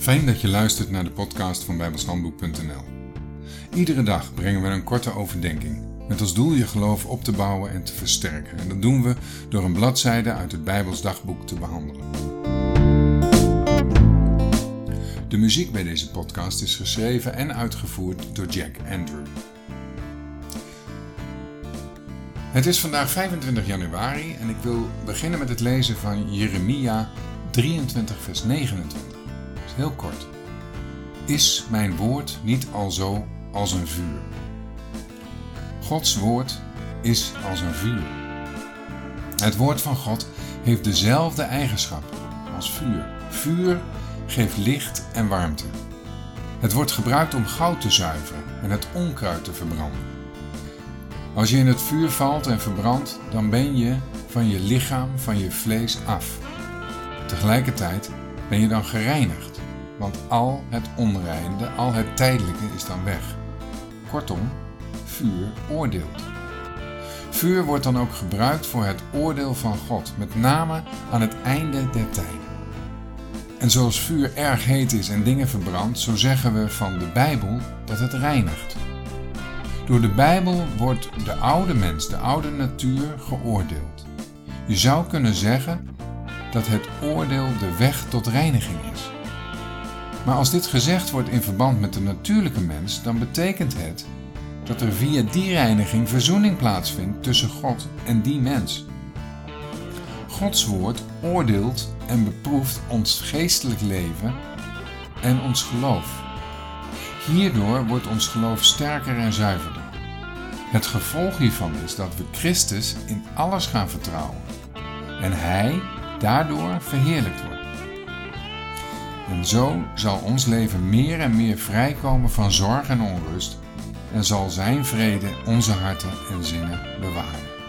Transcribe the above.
Fijn dat je luistert naar de podcast van bijbelshandboek.nl. Iedere dag brengen we een korte overdenking met als doel je geloof op te bouwen en te versterken. En dat doen we door een bladzijde uit het Bijbels dagboek te behandelen. De muziek bij deze podcast is geschreven en uitgevoerd door Jack Andrew. Het is vandaag 25 januari en ik wil beginnen met het lezen van Jeremia 23, vers 29 heel kort. Is mijn woord niet al zo als een vuur? Gods woord is als een vuur. Het woord van God heeft dezelfde eigenschappen als vuur. Vuur geeft licht en warmte. Het wordt gebruikt om goud te zuiveren en het onkruid te verbranden. Als je in het vuur valt en verbrandt, dan ben je van je lichaam, van je vlees af. Tegelijkertijd ben je dan gereinigd want al het onreine, al het tijdelijke is dan weg. Kortom, vuur oordeelt. Vuur wordt dan ook gebruikt voor het oordeel van God, met name aan het einde der tijden. En zoals vuur erg heet is en dingen verbrandt, zo zeggen we van de Bijbel dat het reinigt. Door de Bijbel wordt de oude mens, de oude natuur, geoordeeld. Je zou kunnen zeggen dat het oordeel de weg tot reiniging is. Maar als dit gezegd wordt in verband met de natuurlijke mens, dan betekent het dat er via die reiniging verzoening plaatsvindt tussen God en die mens. Gods woord oordeelt en beproeft ons geestelijk leven en ons geloof. Hierdoor wordt ons geloof sterker en zuiverder. Het gevolg hiervan is dat we Christus in alles gaan vertrouwen en Hij daardoor verheerlijkt wordt. En zo zal ons leven meer en meer vrijkomen van zorg en onrust en zal Zijn vrede onze harten en zinnen bewaren.